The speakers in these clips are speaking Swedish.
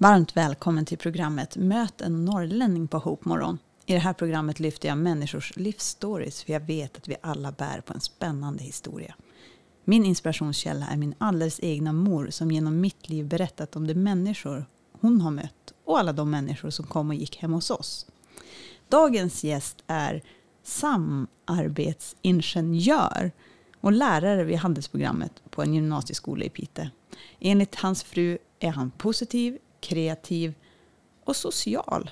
Varmt välkommen till programmet Möt en norrlänning på Hopmorgon. I det här programmet lyfter jag människors livsstories för jag vet att vi alla bär på en spännande historia. Min inspirationskälla är min alldeles egna mor som genom mitt liv berättat om de människor hon har mött och alla de människor som kom och gick hem hos oss. Dagens gäst är samarbetsingenjör och lärare vid handelsprogrammet på en gymnasieskola i Piteå. Enligt hans fru är han positiv, kreativ och social.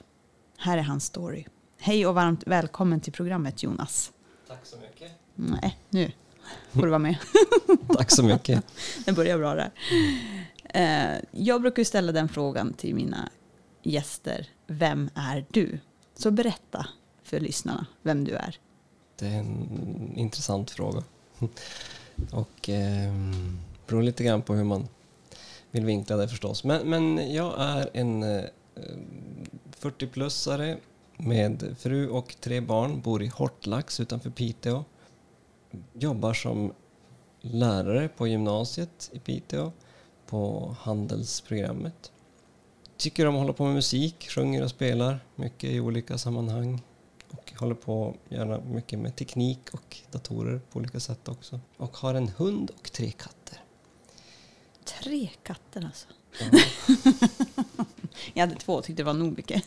Här är hans story. Hej och varmt välkommen till programmet Jonas. Tack så mycket. Nej, nu får du vara med. Tack så mycket. Det börjar bra där. Eh, Jag brukar ställa den frågan till mina gäster. Vem är du? Så berätta för lyssnarna vem du är. Det är en intressant fråga. Och eh, beror lite grann på hur man vill vinkla det förstås. Men, men jag är en eh, 40-plussare med fru och tre barn, bor i Hortlax utanför Piteå. Jobbar som lärare på gymnasiet i Piteå på handelsprogrammet. Tycker om att hålla på med musik, sjunger och spelar mycket i olika sammanhang. Och håller på gärna mycket med teknik och datorer på olika sätt också. Och har en hund och tre katter. Tre katter alltså. Ja. Jag hade två och tyckte det var nog mycket.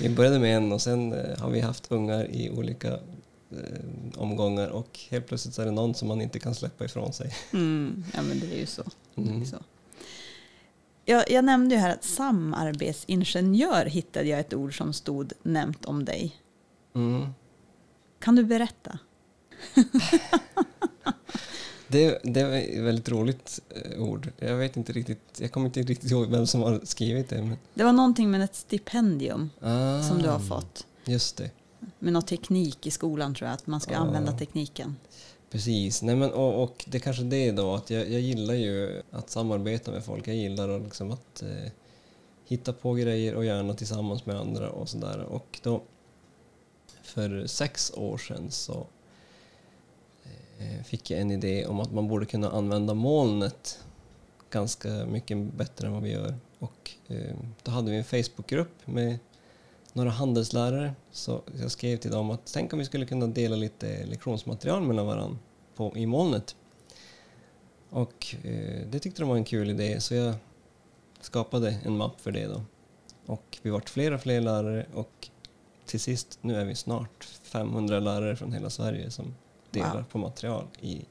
Vi började med en och sen eh, har vi haft ungar i olika omgångar och helt plötsligt så är det någon som man inte kan släppa ifrån sig. Mm, ja, men det är ju så. Det är Mm. så. Jag, jag nämnde ju här att samarbetsingenjör hittade jag ett ord som stod nämnt om dig. Mm. Kan du berätta? Det, det är ett väldigt roligt eh, ord. Jag vet inte riktigt, jag kommer inte riktigt ihåg vem som har skrivit det. Men, Det var någonting med ett stipendium ah, som du har fått. Just det, Med någon teknik i skolan tror jag, att man ska Ja. använda tekniken. precis. Nej, men, och, och det är kanske det är då att jag, jag gillar ju att samarbeta med folk. Jag gillar att, liksom att eh, hitta på grejer och gärna tillsammans med andra och sådär. Och då för sex år sedan så eh, fick jag en idé om att man borde kunna använda molnet ganska mycket bättre än vad vi gör. Och eh, då hade vi en Facebookgrupp med några handelslärare. Så jag skrev till dem att tänk om vi skulle kunna dela lite lektionsmaterial mellan varandra på, i molnet. Och eh, det tyckte de var en kul idé så jag skapade en mapp för det då. Och vi vart fler och fler lärare och till sist, nu är vi snart 500 lärare från hela Sverige som delar Wow. på material i,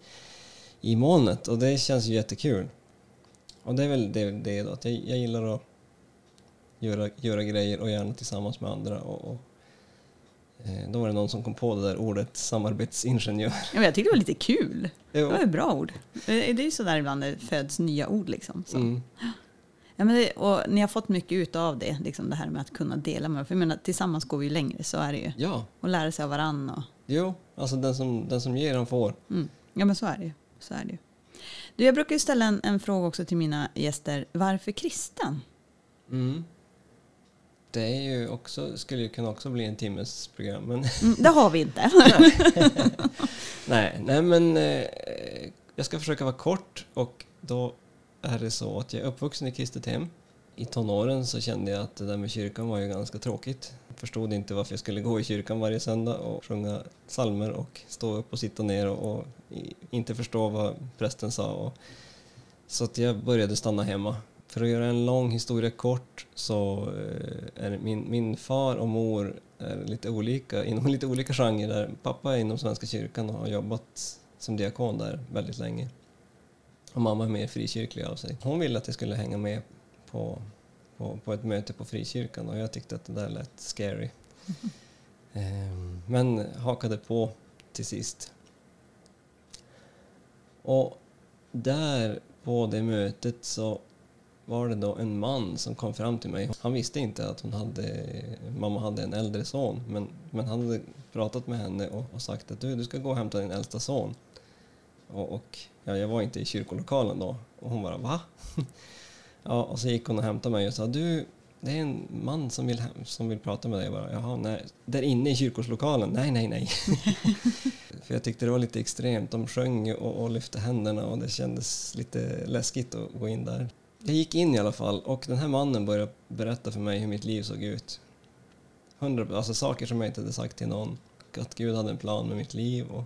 i molnet och det känns ju jättekul. Och det är väl det, det då, att jag, jag gillar att göra, göra grejer och gärna tillsammans med andra. Och, och, eh, då var det någon som kom på det där ordet samarbetsingenjör. Ja, men jag tyckte det var lite kul. Det Jo. var ett bra ord. Det det är ju sådär ibland det föds nya ord. Liksom, så. Mm. Ja, men det, och ni har fått mycket ut av det, liksom det här med att kunna dela med För jag menar, tillsammans går vi ju längre, så är det ju. Ja, Och lära sig av varann. Och, jo, alltså den som, den som ger han får. mm. Ja, men så är det ju. Så är det ju. Du, jag brukar ju ställa en, en fråga också till mina gäster. Varför kristen? Mm. Det är ju också, skulle ju kunna också bli en timmes program. Men Mm, det har vi inte. nej, nej, men eh, jag ska försöka vara kort och då är det så att jag är uppvuxen i kristet hem. I tonåren så kände jag att det där med kyrkan var ju ganska tråkigt. Jag förstod inte varför jag skulle gå i kyrkan varje söndag och sjunga psalmer och stå upp och sitta ner och, och inte förstå vad prästen sa. Och, så att jag började stanna hemma. För att göra en lång historia kort så eh, är min, min far och mor är lite olika, inom lite olika genrer. Där pappa är inom Svenska kyrkan och har jobbat som diakon där väldigt länge. Och mamma är mer frikyrklig av sig. Hon ville att jag skulle hänga med på, på, på ett möte på frikyrkan och jag tyckte att det där lät scary. Ehm, Men hakade på till sist. Och där på det mötet så var det då en man som kom fram till mig. Han visste inte att hon hade, mamma hade en äldre son men, men han hade pratat med henne och, och sagt att du, du ska gå och hämta din äldsta son. Och, och ja, jag var inte i kyrkolokalen då Och hon bara va? ja, och så gick hon och hämtade mig och sa du, det är en man som vill, hem, som vill prata med dig. Jag bara, Jaha, nej. Där inne i kyrkolokalen? Nej, nej, nej. För jag tyckte det var lite extremt. De sjöng och, och lyfte händerna och det kändes lite läskigt att gå in där. Jag gick in i alla fall och den här mannen började berätta för mig hur mitt liv såg ut. 100, alltså saker som jag inte hade sagt till någon. Att Gud hade en plan med mitt liv. Och,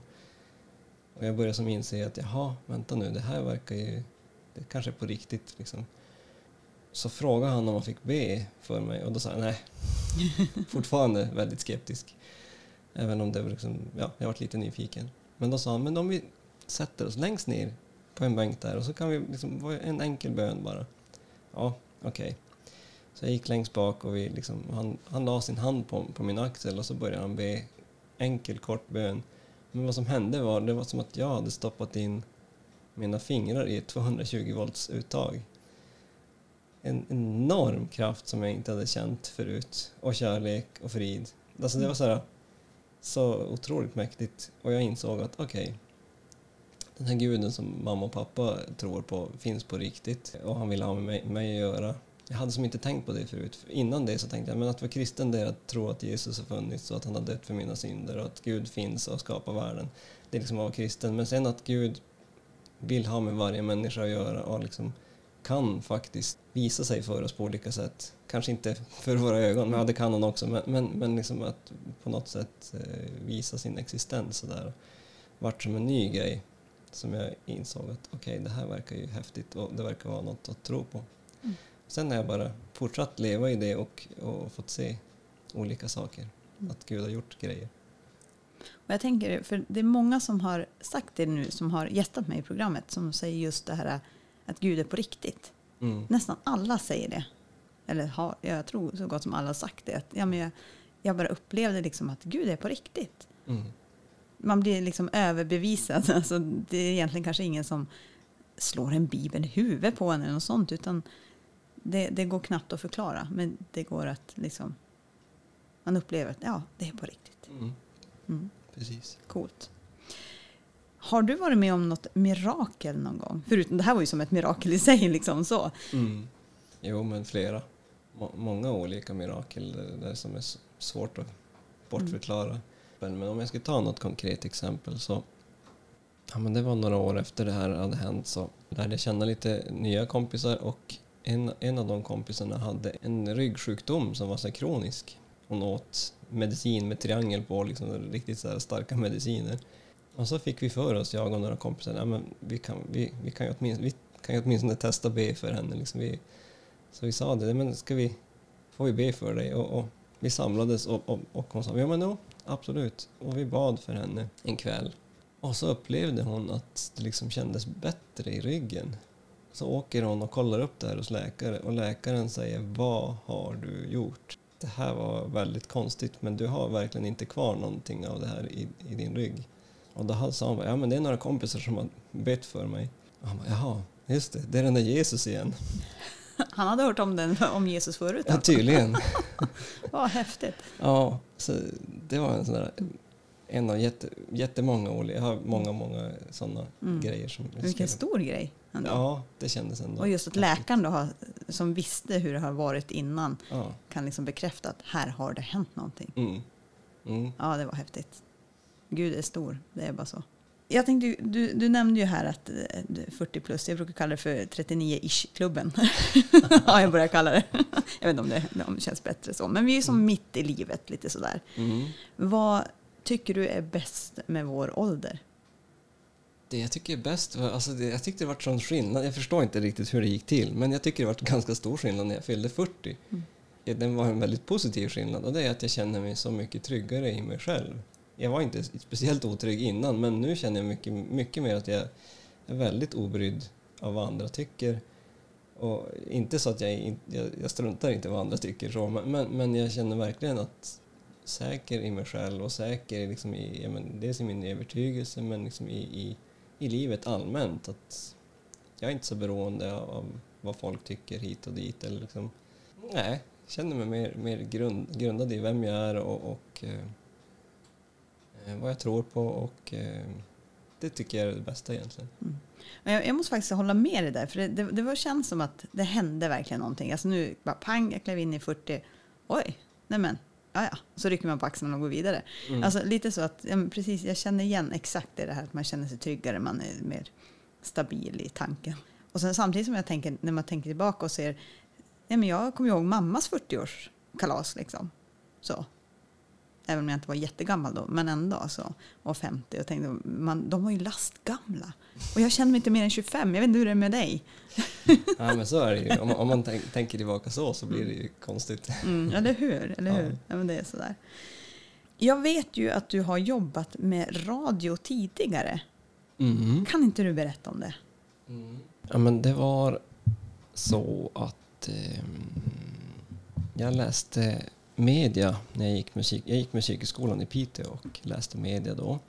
och jag började som inse att jaha, vänta nu, det här verkar ju... Det kanske är på riktigt. Liksom. Så frågade han om man fick be för mig och då sa jag nej. Fortfarande väldigt skeptisk. Även om det var liksom, ja, jag varit lite nyfiken. Men då sa han, men om vi sätter oss längst ner på en bänk där och så kan vi liksom, en enkel bön bara. Ja, okej. Okay. Så jag gick längst bak och vi liksom, han, han la sin hand på, på min axel och så började han be enkel kort bön. Men vad som hände var, det var som att jag hade stoppat in mina fingrar i ett 220 volts uttag. En enorm kraft som jag inte hade känt förut. Och kärlek och frid. Alltså det var så här, så otroligt mäktigt. Och jag insåg att okej, okay, den här guden som mamma och pappa tror på finns på riktigt och han vill ha med mig, mig att göra. Jag hade som inte tänkt på det förut. Innan det så tänkte jag men att vara kristen det är att tro att Jesus har funnits och att han har dött för mina synder och att Gud finns och skapar världen. Det är liksom att vara kristen. Men sen att Gud vill ha med varje människa att göra och liksom kan faktiskt visa sig för oss på olika sätt. Kanske inte för våra ögon, men ja, det kan han också. Men, men, men liksom att på något sätt eh, visa sin existens sådär. Vart som en ny grej som jag insåg att okej, okay, det här verkar ju häftigt och det verkar vara något att tro på. Mm. Sen har jag bara fortsatt leva i det och, och fått se olika saker. Mm. Att Gud har gjort grejer. Och jag tänker, för det är många som har sagt det nu, som har gästat mig i programmet, som säger just det här att Gud är på riktigt. Mm. Nästan alla säger det. Eller har, jag tror så gott som alla har sagt det. Att, ja, men jag, jag bara upplevde liksom att Gud är på riktigt. Mm man blir liksom överbevisad. Alltså, det är egentligen kanske ingen som slår en bibel i huvudet på en eller något sånt. Utan det, det går knappt att förklara. Men det går att liksom... Man upplever att ja, det är på riktigt. Mm. Mm. Precis. Coolt. Har du varit med om något mirakel någon gång? Förutom det här var ju som ett mirakel i sig. Liksom så. Mm. Jo, men flera. Må många olika mirakel där som är svårt att bortförklara exempel, men om jag ska ta något konkret exempel så Ja, men det var några år efter det här hade hänt så lärde jag känna lite nya kompisar och en, en av de kompisarna hade en ryggsjukdom som var så kronisk. Hon åt medicin med triangel på, liksom riktigt så starka mediciner. Och så fick vi för oss, jag och några kompisar, ja, men vi, kan, vi, vi, kan ju åtminstone, vi kan ju åtminstone testa B för henne. Liksom vi, så vi sa det, men ska vi, får vi be för dig? Och, och vi samlades och, och, och hon sa, ja men no, absolut. Och vi bad för henne en kväll. Och så upplevde hon att det liksom kändes bättre i ryggen. Så åker hon och kollar upp det här hos läkare och läkaren säger Vad har du gjort? Det här var väldigt konstigt men du har verkligen inte kvar någonting av det här i, i din rygg. Och då sa hon ja men det är några kompisar som har bett för mig. Och han bara, jaha, just det, det är den där Jesus igen. Han hade hört om, den, om Jesus förut? Ja, tydligen. Vad häftigt. Ja, så det var en sån där, en av jätte, jättemånga olika, jag har många, många sådana mm. grejer. Som Vilken stor grej. Ändå. Ja, det kändes ändå. Och just att läkaren då har, som visste hur det har varit innan ja. kan liksom bekräfta att här har det hänt någonting. Mm. Mm. Ja, det var häftigt. Gud är stor, det är bara så. Jag tänkte, du, du nämnde ju här att 40 eh, plus, jag brukar kalla det för 39-ish-klubben. ja, jag börjar kalla det. jag vet inte om det, om det känns bättre så. Men vi är som mm. mitt i livet, lite sådär. Mm. Vad tycker du är bäst med vår ålder? Det jag tycker är bäst, alltså det, jag tyckte det var sån skillnad. Jag förstår inte riktigt hur det gick till, men jag tycker det var ganska stor skillnad när jag fyllde 40. Mm. Den var en väldigt positiv skillnad och det är att jag känner mig så mycket tryggare i mig själv jag var inte speciellt otrygg innan, men nu känner jag mycket, mycket mer att jag är väldigt obrydd av vad andra tycker. Och inte så att jag, jag, jag struntar inte vad andra tycker, så, men, men jag känner verkligen att säker i mig själv och säker liksom i, men, dels i min övertygelse men liksom i, i, i livet allmänt. Att jag är inte så beroende av vad folk tycker hit och dit. Eller liksom, nej, känner mig mer, mer grund, grundad i vem jag är och, och eh, vad jag tror på och eh, det tycker jag är det bästa egentligen. Men jag, jag måste faktiskt hålla med dig där, för det, det, det var känns som att det hände verkligen någonting. Alltså nu bara pang, jag klev in i 40. Oj, nej men, ja ja. Så rycker man på axlarna och går vidare. Mm. Alltså lite så att, ja, precis, jag känner igen exakt det, här att man känner sig tryggare, man är mer stabil i tanken. Och sen samtidigt som jag tänker, när man tänker tillbaka och ser, ja men jag kommer ihåg mammas 40-årskalas liksom. Så. Även om jag inte var jättegammal då, men ändå så. Och 50 och tänkte, man, de var ju lastgamla. Och jag känner mig inte mer än 25, jag vet inte hur det är med dig. Ja, men så är det ju. Om, om man tänk, tänker tillbaka så så blir det ju konstigt. Mm, eller hur? Eller Ja. hur? Ja, men det är sådär. Jag vet ju att du har jobbat med radio tidigare. Mm. Kan inte du berätta om det? Ja, men det var så att ehm, jag läste media när jag gick musik. Jag gick musikskolan i Piteå och läste media då.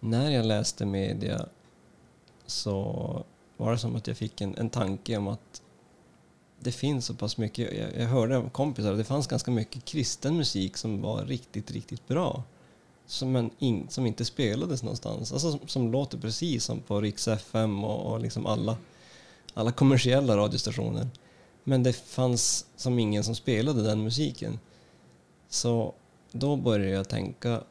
När jag läste media så var det som att jag fick en, en tanke om att det finns så pass mycket. Jag, jag hörde av kompisar att det fanns ganska mycket kristen musik som var riktigt, riktigt bra. Som, en, in, som inte spelades någonstans. Alltså som, som låter precis som på Rix FM och, och liksom alla, alla kommersiella radiostationer. Men det fanns som ingen som spelade den musiken. Så då började jag tänka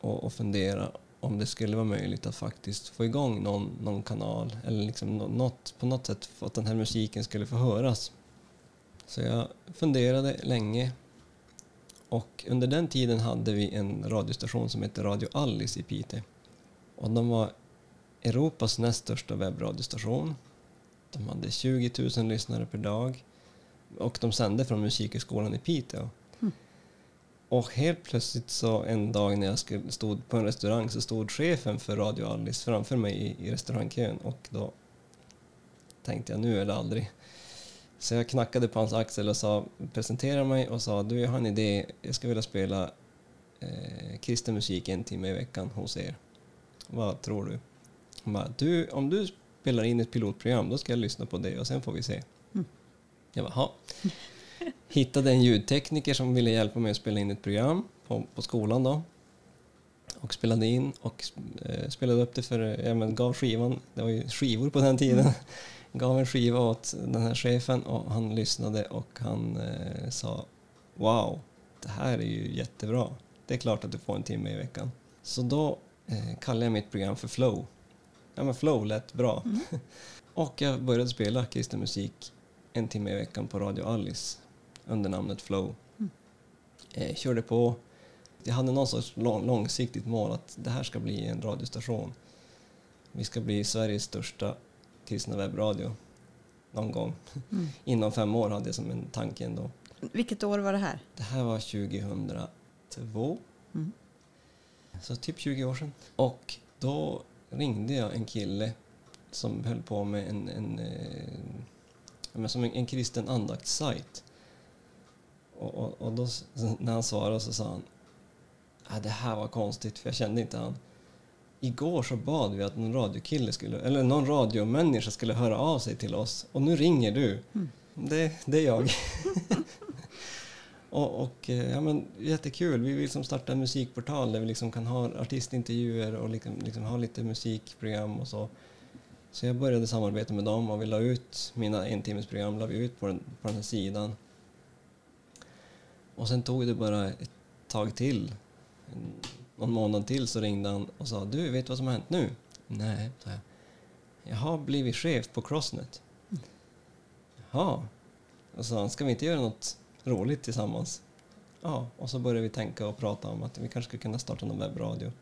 och, och fundera om det skulle vara möjligt att faktiskt få igång någon, någon kanal eller liksom något, på något sätt för att den här musiken skulle få höras. Så jag funderade länge och under den tiden hade vi en radiostation som hette Radio Alice i Piteå. Och de var Europas näst största webbradiostation. De hade 20 000 lyssnare per dag och de sände från Musikhögskolan i Piteå. Och helt plötsligt så en dag när jag stod på en restaurang så stod chefen för Radio Alice framför mig i, i restaurangkön och då tänkte jag nu eller aldrig. Så jag knackade på hans axel och sa, presenterade mig och sa du jag har en idé, jag skulle vilja spela eh, kristen musik en timme i veckan hos er. Vad tror du? Han bara, du, om du spelar in ett pilotprogram då ska jag lyssna på det och sen får vi se. Mm. Jag bara, "Ha." Hittade en ljudtekniker som ville hjälpa mig att spela in ett program på, på skolan då. Och spelade in och eh, spelade upp det för, ja men gav skivan, det var ju skivor på den tiden. Gav en skiva åt den här chefen och han lyssnade och han eh, sa Wow, det här är ju jättebra. Det är klart att du får en timme i veckan. Så då eh, kallade jag mitt program för Flow. Ja men Flow lät bra. och jag började spela kristen musik en timme i veckan på Radio Alice under namnet Flow. Eh, körde på. Jag hade någon sorts lång, långsiktigt mål att det här ska bli en radiostation. Vi ska bli Sveriges största kristna webbradio någon gång. Mm. Inom fem år hade jag som en tanke ändå. Vilket år var det här? Det här var 2002, Mm. så typ 20 år sedan. Och då ringde jag en kille som höll på med en, en, eh, men som en, en kristen andaktssajt. Och, och, och då, när han svarade så sa han ah, det här var konstigt för jag kände inte han. Igår så bad vi att någon radiokille skulle, eller någon radiomänniska skulle höra av sig till oss och nu ringer du. Mm. Det, det är jag. och, och eh, ja, men, jättekul, vi vill som starta en musikportal där vi liksom kan ha artistintervjuer och liksom, liksom ha lite musikprogram och så. Så jag började samarbeta med dem och vi la ut mina entimmesprogram la vi ut på den, på den här sidan. Och sen tog det bara ett tag till, en, någon månad till så ringde han och sa du, vet du vad som har hänt nu? Nej, sa jag. Jag har blivit chef på Crossnet. Jaha. Och så sa han, ska vi inte göra något roligt tillsammans? Ja, och så började vi tänka och prata om att vi kanske skulle kunna starta någon webbradio.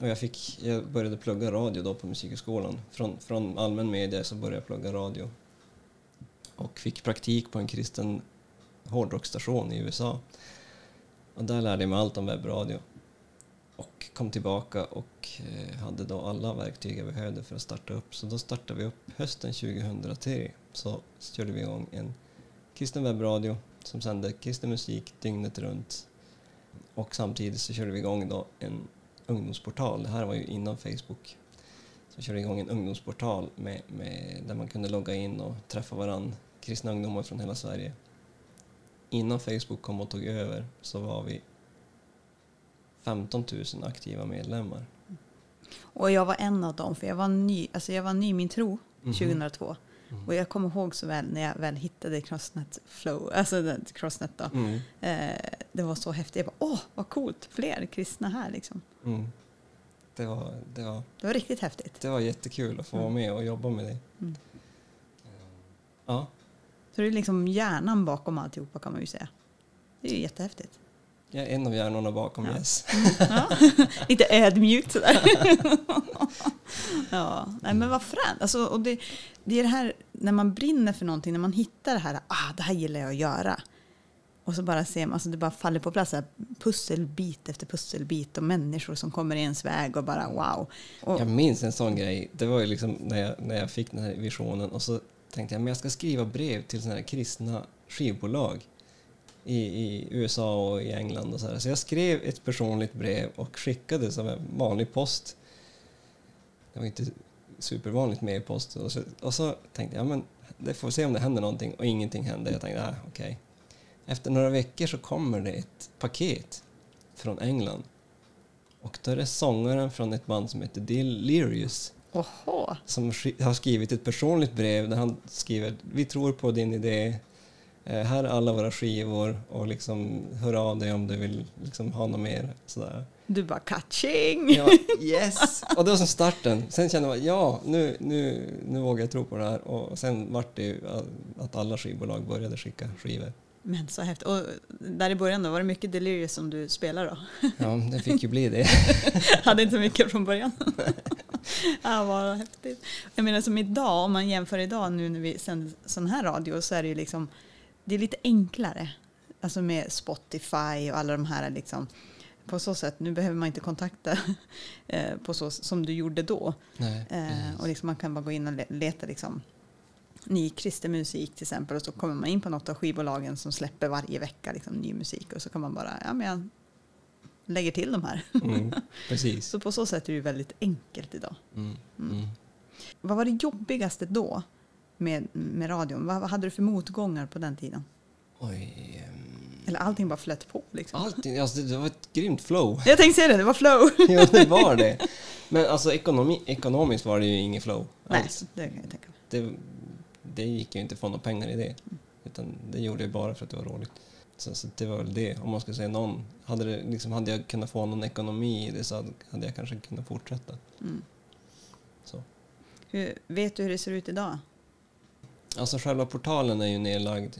Och jag, fick, jag började plugga radio då på Musikhögskolan. Från, från allmän media så började jag plugga radio. Och fick praktik på en kristen hårdrockstation i USA. Och där lärde jag mig allt om webbradio. Och kom tillbaka och eh, hade då alla verktyg jag behövde för att starta upp. Så då startade vi upp hösten 2003. Så körde vi igång en kristen webbradio som sände kristen musik dygnet runt. Och samtidigt så körde vi igång då en ungdomsportal. Det här var ju innan Facebook. Så vi körde igång en ungdomsportal med, med, där man kunde logga in och träffa varann, kristna ungdomar från hela Sverige. Innan Facebook kom och tog över så var vi 15 000 aktiva medlemmar. Och jag var en av dem, för jag var ny, alltså jag var ny i min tro Mhm. 2002. Mm. Och jag kommer ihåg så väl när jag väl hittade Crossnet Flow, alltså Crossnet då. Mm. Eh, det var så häftigt. Jag bara, åh, vad coolt, fler kristna här liksom. Mm. Det, var, det, var, Det var riktigt häftigt. det var jättekul att få vara med och jobba med det. Mm. Ja, Så det är liksom hjärnan bakom alltihopa kan man ju säga. Det är ju jättehäftigt. jag är en av hjärnorna bakom Ja. Yes. Ja. Lite ödmjukt sådär. ja, nej men vad fränt. Alltså, och det, det är det här när man brinner för någonting, när man hittar det här, ah, det här gillar jag att göra. Och så bara ser man, alltså det bara faller på plats, här, pusselbit efter pusselbit och människor som kommer i ens väg och bara wow. Och, Jag minns en sån grej. Det var ju liksom när jag, när jag fick den här visionen och så tänkte jag men jag ska skriva brev till såna här kristna skivbolag i, i USA och i England och så här. Så jag skrev ett personligt brev och skickade som en vanlig post. Det var inte supervanligt med e-post. Och och så tänkte jag men det får vi se om det händer någonting och ingenting hände. Jag tänkte ah, okej. Efter några veckor så kommer det ett paket från England och då är det sångaren från ett band som heter Delirious Oho, som har skrivit ett personligt brev där han skriver Vi tror på din idé. Eh, här är alla våra skivor och liksom hör av dig om du vill liksom ha något mer. Sådär. Du bara catching! Ja, yes! Och det var som starten. Sen kände man ja, nu, nu, nu vågar jag tro på det här. Och sen vart det ju att alla skivbolag började skicka skivor. Men så häftigt. Och där i början då, var det mycket Delirious som du spelade då? Ja, det fick ju bli det. Hade inte mycket från början. ja, vad häftigt. Jag menar som idag, om man jämför idag nu när vi sänder sån här radio så är det ju liksom, det är lite enklare. Alltså med Spotify och alla de här liksom. På så sätt, nu behöver man inte kontakta eh, på så som du gjorde då. Nej, Eh, och liksom man kan bara gå in och le- leta liksom ny kristen musik till exempel och så kommer man in på något av skivbolagen som släpper varje vecka liksom, ny musik och så kan man bara, ja men jag lägger till de här. mm, precis. Så på så sätt är det väldigt enkelt idag. Mm, mm. Vad var det jobbigaste då med, med radion? Vad, vad hade du för motgångar på den tiden? Oj, ehm, Eller allting bara flöt på liksom? allting, alltså det, det var ett grymt flow. Jag tänkte säga det, det var flow! jo, det var det. Men alltså ekonomi, ekonomiskt var det ju ingen flow Nej, alls. det kan jag tänka mig. Det, det gick ju inte att få några pengar i det. Utan det gjorde jag bara för att det var roligt. Så, så det var väl det, om man ska säga någon. Hade, det, liksom, hade jag kunnat få någon ekonomi i det så hade, hade jag kanske kunnat fortsätta. Mm. Så. Hur, vet du hur det ser ut idag? Alltså själva portalen är ju nedlagd.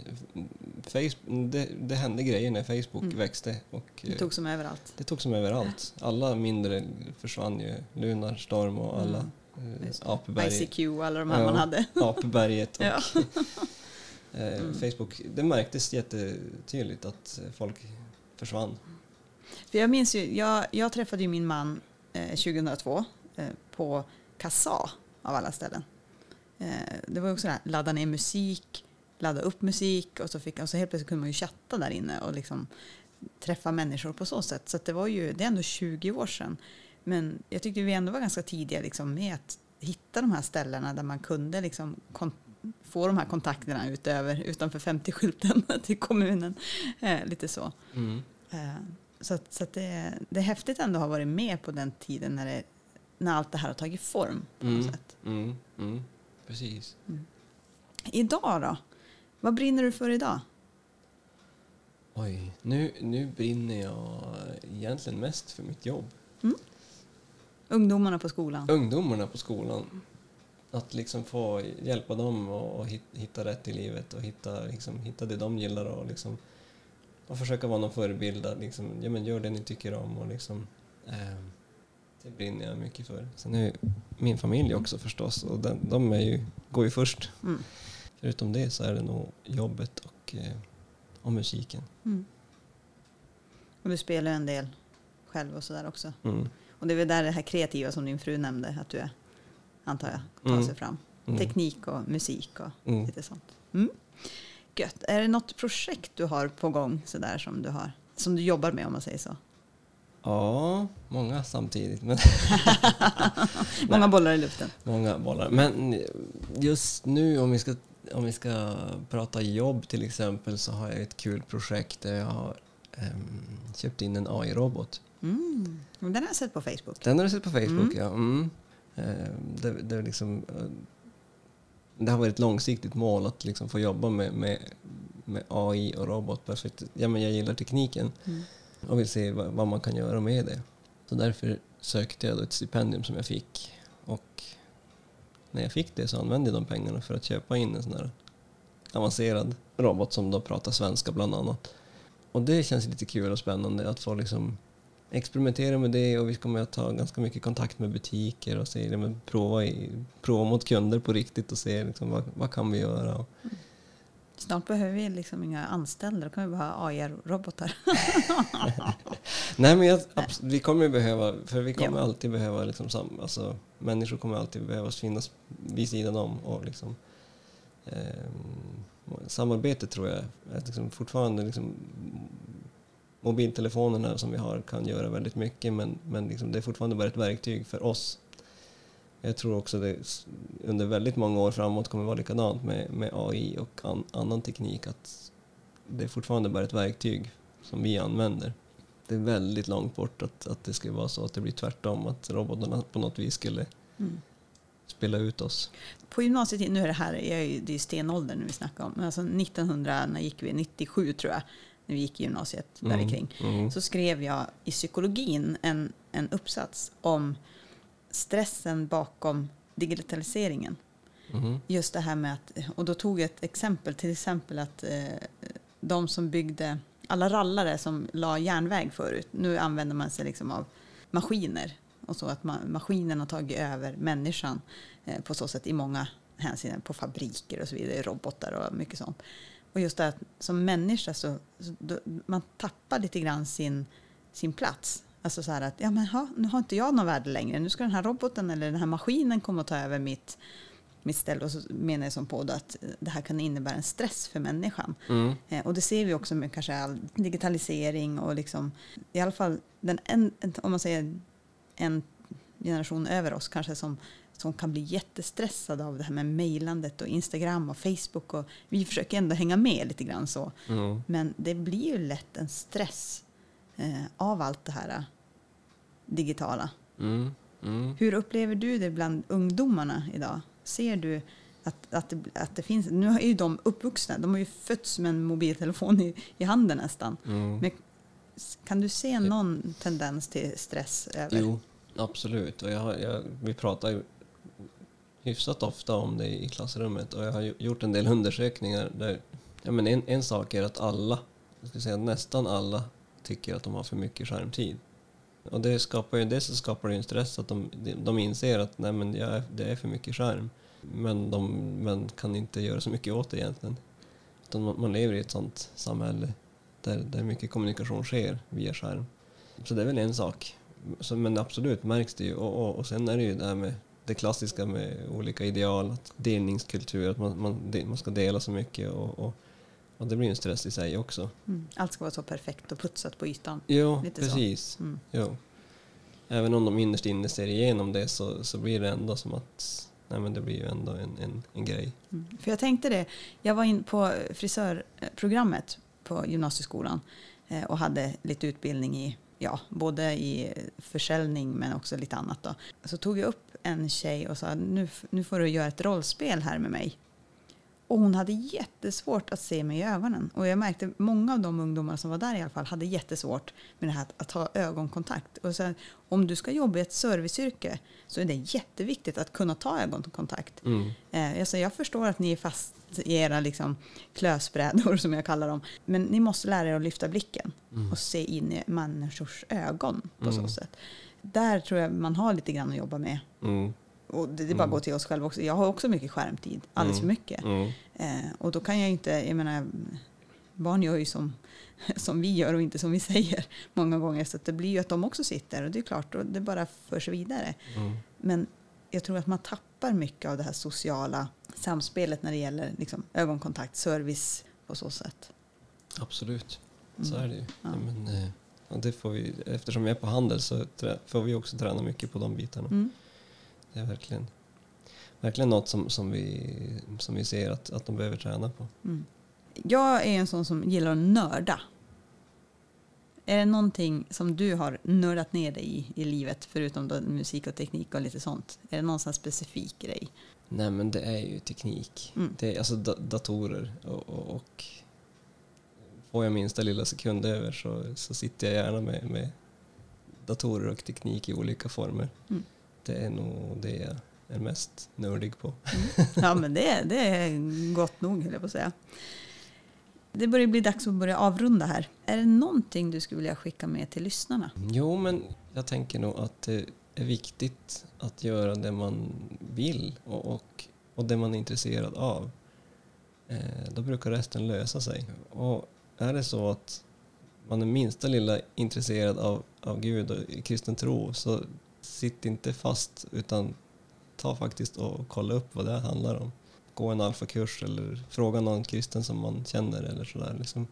Facebook, det, det hände grejer när Facebook Mm. växte. Och, Det eh, tog som överallt. det tog som överallt. Alla mindre försvann ju. Lunarstorm och alla. Mm. Eh, Apeberg, ICQ och alla de här Ja. man hade. Apeberget och Ja. eh, Mm. Facebook. Det märktes jättetydligt att folk försvann. För jag minns ju, jag, jag träffade ju min man eh, 2002 eh, på Kassa av alla ställen. Eh, det var också det här, ladda ner musik, ladda upp musik och så, fick, och så helt plötsligt kunde man ju chatta där inne och liksom träffa människor på så sätt. Så det var ju, det är ändå 20 år sedan. Men jag tyckte vi ändå var ganska tidiga liksom med att hitta de här ställena där man kunde liksom få de här kontakterna utöver, utanför 50-skylten till kommunen. Eh, lite så. Mm. Eh, Så, så det, det är häftigt ändå att ha varit med på den tiden när, det, när allt det här har tagit form på något Mm. sätt. Mm. Mm. Precis. Idag då? Vad brinner du för idag? Oj, nu, nu brinner jag egentligen mest för mitt jobb. Ungdomarna på skolan? Ungdomarna på skolan. Att liksom få hjälpa dem hit- hitta rätt i livet och hitta, liksom, hitta det de gillar och, liksom, och försöka vara någon förebild. att Liksom, ja, men gör det ni tycker om. Och liksom, eh, det brinner jag mycket för. Sen är min familj också förstås och den, de är ju, går ju först. Mm. Förutom det så är det nog jobbet och, eh, och musiken. Mm. Och du spelar en del själv och sådär också. Mm. Och det är väl där det här kreativa som din fru nämnde att du är, antar jag, tar Mm. sig fram. Mm. Teknik och musik och Mm. lite sånt. Mm. Gött. Är det något projekt du har på gång sådär som du har? Som du jobbar med om man säger så? Ja, många samtidigt. Men Många bollar i luften. Många bollar. Men just nu om vi, ska, om vi ska prata jobb till exempel så har jag ett kul projekt där jag har ehm, köpt in en AI-robot Mm. Den har jag sett på Facebook. Den har du sett på Facebook, Mm. ja. Mm. Eh, Det, det, liksom, eh, det har varit ett långsiktigt mål att liksom få jobba med, med, med AI och robot. För att, ja, men jag gillar tekniken Mm och vill se vad, vad man kan göra med det. Så därför sökte jag då ett stipendium som jag fick. Och när jag fick det så använde jag de pengarna för att köpa in en sån här avancerad robot som då pratar svenska bland annat. Och det känns lite kul och spännande att få liksom experimentera med det och vi kommer att ta ganska mycket kontakt med butiker och se, ja, prova, i, prova mot kunder på riktigt och se liksom, vad, vad kan vi göra. Och, mm. Snart behöver vi liksom inga anställda, då kan vi bara ha AI-robotar. Nej men jag, vi kommer behöva, för vi kommer Ja. alltid behöva liksom sam, alltså, människor kommer alltid behöva finnas vid sidan om och liksom ehm, samarbete tror jag är liksom fortfarande liksom mobiltelefonerna som vi har kan göra väldigt mycket men, men liksom det är fortfarande bara ett verktyg för oss. Jag tror också det under väldigt många år framåt kommer vara likadant med, med AI och an, annan teknik att det är fortfarande bara ett verktyg som vi använder. Det är väldigt långt bort att, att det skulle vara så att det blir tvärtom, att robotarna på något vis skulle Mm. spela ut oss. På gymnasiet, nu är det här, jag är det är stenåldern nu vi snackar om, men alltså 1900, när gick vi? 97 tror jag, när vi gick i gymnasiet där Mm, kring. mm, Så skrev jag i psykologin en, en uppsats om stressen bakom digitaliseringen. mhm, Just det här med att, och då tog jag ett exempel, till exempel att eh, de som byggde, alla rallare som la järnväg förut, nu använder man sig liksom av maskiner. Och så att ma- maskinen har tagit över människan eh, på så sätt i många hänseenden, på fabriker och så vidare, robotar och mycket sånt. Och just det att som människa så, så då, man tappar lite grann sin, sin plats. Alltså så här att, ja men ha, nu har inte jag någon värde längre, nu ska den här roboten eller den här maskinen komma och ta över mitt, mitt ställe. Och så menar jag som på då att det här kan innebära en stress för människan. mm, Eh, och det ser vi också med kanske all digitalisering och liksom, i alla fall den en, om man säger en generation över oss kanske som, som kan bli jättestressad av det här med mejlandet och Instagram och Facebook. Och vi försöker ändå hänga med lite grann så. mm. Men det blir ju lätt en stress eh, av allt det här eh, digitala. Mm, mm. Hur upplever du det bland ungdomarna idag? Ser du att, att, det, att det finns... Nu är ju de uppvuxna, de har ju fötts med en mobiltelefon i, i handen nästan. Mm. Men kan du se någon tendens till stress över? Jo, absolut. Och jag, jag, vi pratar ju hyfsat ofta om det i klassrummet och jag har gjort en del undersökningar där ja, men en, en sak är att alla, jag skulle säga nästan alla, tycker att de har för mycket skärmtid. Och det skapar ju, dels så skapar det ju en stress att de, de inser att nej, men jag det är för mycket skärm. Men de men kan inte göra så mycket åt det egentligen. Utan man, man lever i ett sånt samhälle där, där mycket kommunikation sker via skärm. Så det är väl en sak. Så, men absolut märks det ju. Och, och, och sen är det ju det här med det klassiska med olika ideal, att delningskultur, att man, man, man ska dela så mycket och, och, och det blir en stress i sig också. Mm. Allt ska vara så perfekt och putsat på ytan. Jo, Lite precis. Mm. Jo. Även om de innerst inne ser igenom det så, så blir det ändå som att nej, men det blir ju ändå en, en, en grej. Mm. För jag tänkte det, jag var in på frisörprogrammet på gymnasieskolan eh, och hade lite utbildning i, ja, både i försäljning men också lite annat då. Så tog jag upp en tjej och sa, nu, nu får du göra ett rollspel här med mig. Och hon hade jättesvårt att se mig i ögonen. Och jag märkte många av de ungdomar som var där i alla fall hade jättesvårt med det här att, att ha ögonkontakt. Och så, om du ska jobba i ett serviceyrke så är det jätteviktigt att kunna ta ögonkontakt. Mm. Eh, alltså jag förstår att ni är fast i era liksom, klösbrädor som jag kallar dem. Men ni måste lära er att lyfta blicken och se in i människors ögon på Mm. så sätt. Där tror jag man har lite grann att jobba med. Mm. Och det, det är bara att gå till oss själva också. Jag har också mycket skärmtid, alldeles för mycket. Mm. Eh, och då kan jag inte, jag menar, barn gör ju som, som vi gör och inte som vi säger många gånger. Så att det blir ju att de också sitter och det är klart, och det bara förs vidare. Mm. Men jag tror att man tappar mycket av det här sociala samspelet när det gäller liksom, ögonkontakt, service på så sätt. Absolut, så Mm. är det ju. Ja. Men, eh, det får vi, eftersom vi är på handel så får vi också träna mycket på de bitarna. Mm. Det är verkligen, verkligen något som, som, vi, som vi ser att, att de behöver träna på. Mm. Jag är en sån som gillar att nörda. Är det någonting som du har nördat ner dig i i livet, förutom då musik och teknik och lite sånt? Är det någon sån specifik grej? Nej men det är ju teknik. Mm. Det är alltså da datorer och, och, och får jag minsta lilla sekund över så, så sitter jag gärna med, med datorer och teknik i olika former. Mm. Det är nog det jag är mest nördig på. Ja, men det, det är gott nog, höll jag på att säga. Det börjar bli dags att börja avrunda här. Är det någonting du skulle vilja skicka med till lyssnarna? Jo, men jag tänker nog att det är viktigt att göra det man vill och, och, och det man är intresserad av. Eh, då brukar resten lösa sig. Och är det så att man är minsta lilla intresserad av, av Gud och kristen tro så sitt inte fast utan ta faktiskt och kolla upp vad det handlar om. Gå en alfakurs eller fråga någon kristen som man känner eller sådär. Liksom.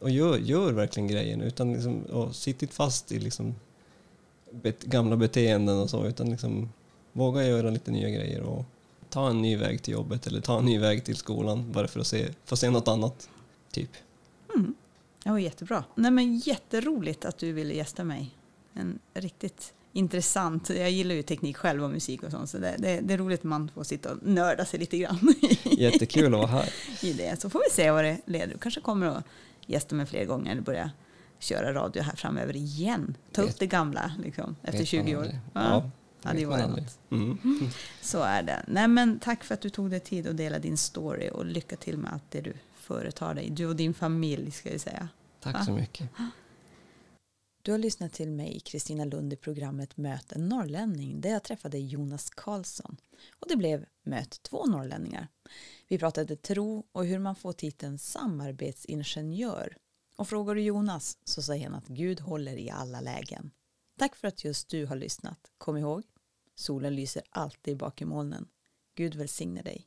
Och gör, gör verkligen grejen utan liksom, och sitt inte fast i liksom bet, gamla beteenden och så utan liksom våga göra lite nya grejer och ta en ny väg till jobbet eller ta en ny väg till skolan bara för att se, få se något annat. Typ. Mm. Det var jättebra. Nej, men jätteroligt att du ville gästa mig. En riktigt intressant. Jag gillar ju teknik själv och musik och sånt. Så det, det, det är roligt att man får sitta och nörda sig lite grann Jättekul att vara här. i det. Så får vi se vad det leder. Du kanske kommer att gästa mig fler gånger eller börja köra radio här framöver igen. Ta upp det gamla liksom, efter Vet 20 man år. Ja. Ja, det var något. Mm. Så är det. Nej, men tack för att du tog dig tid att dela din story och lycka till med allt det du företar dig. Du och din familj ska jag säga. Tack så mycket. Du har lyssnat till mig, Kristina Lund, i programmet Möt en norrlänning där jag träffade Jonas Karlsson. Och det blev Möt två norrlänningar. Vi pratade tro och hur man får titeln samarbetsingenjör. Och frågar du Jonas så säger han att Gud håller i alla lägen. Tack för att just du har lyssnat. Kom ihåg, solen lyser alltid bak i molnen. Gud välsigne dig.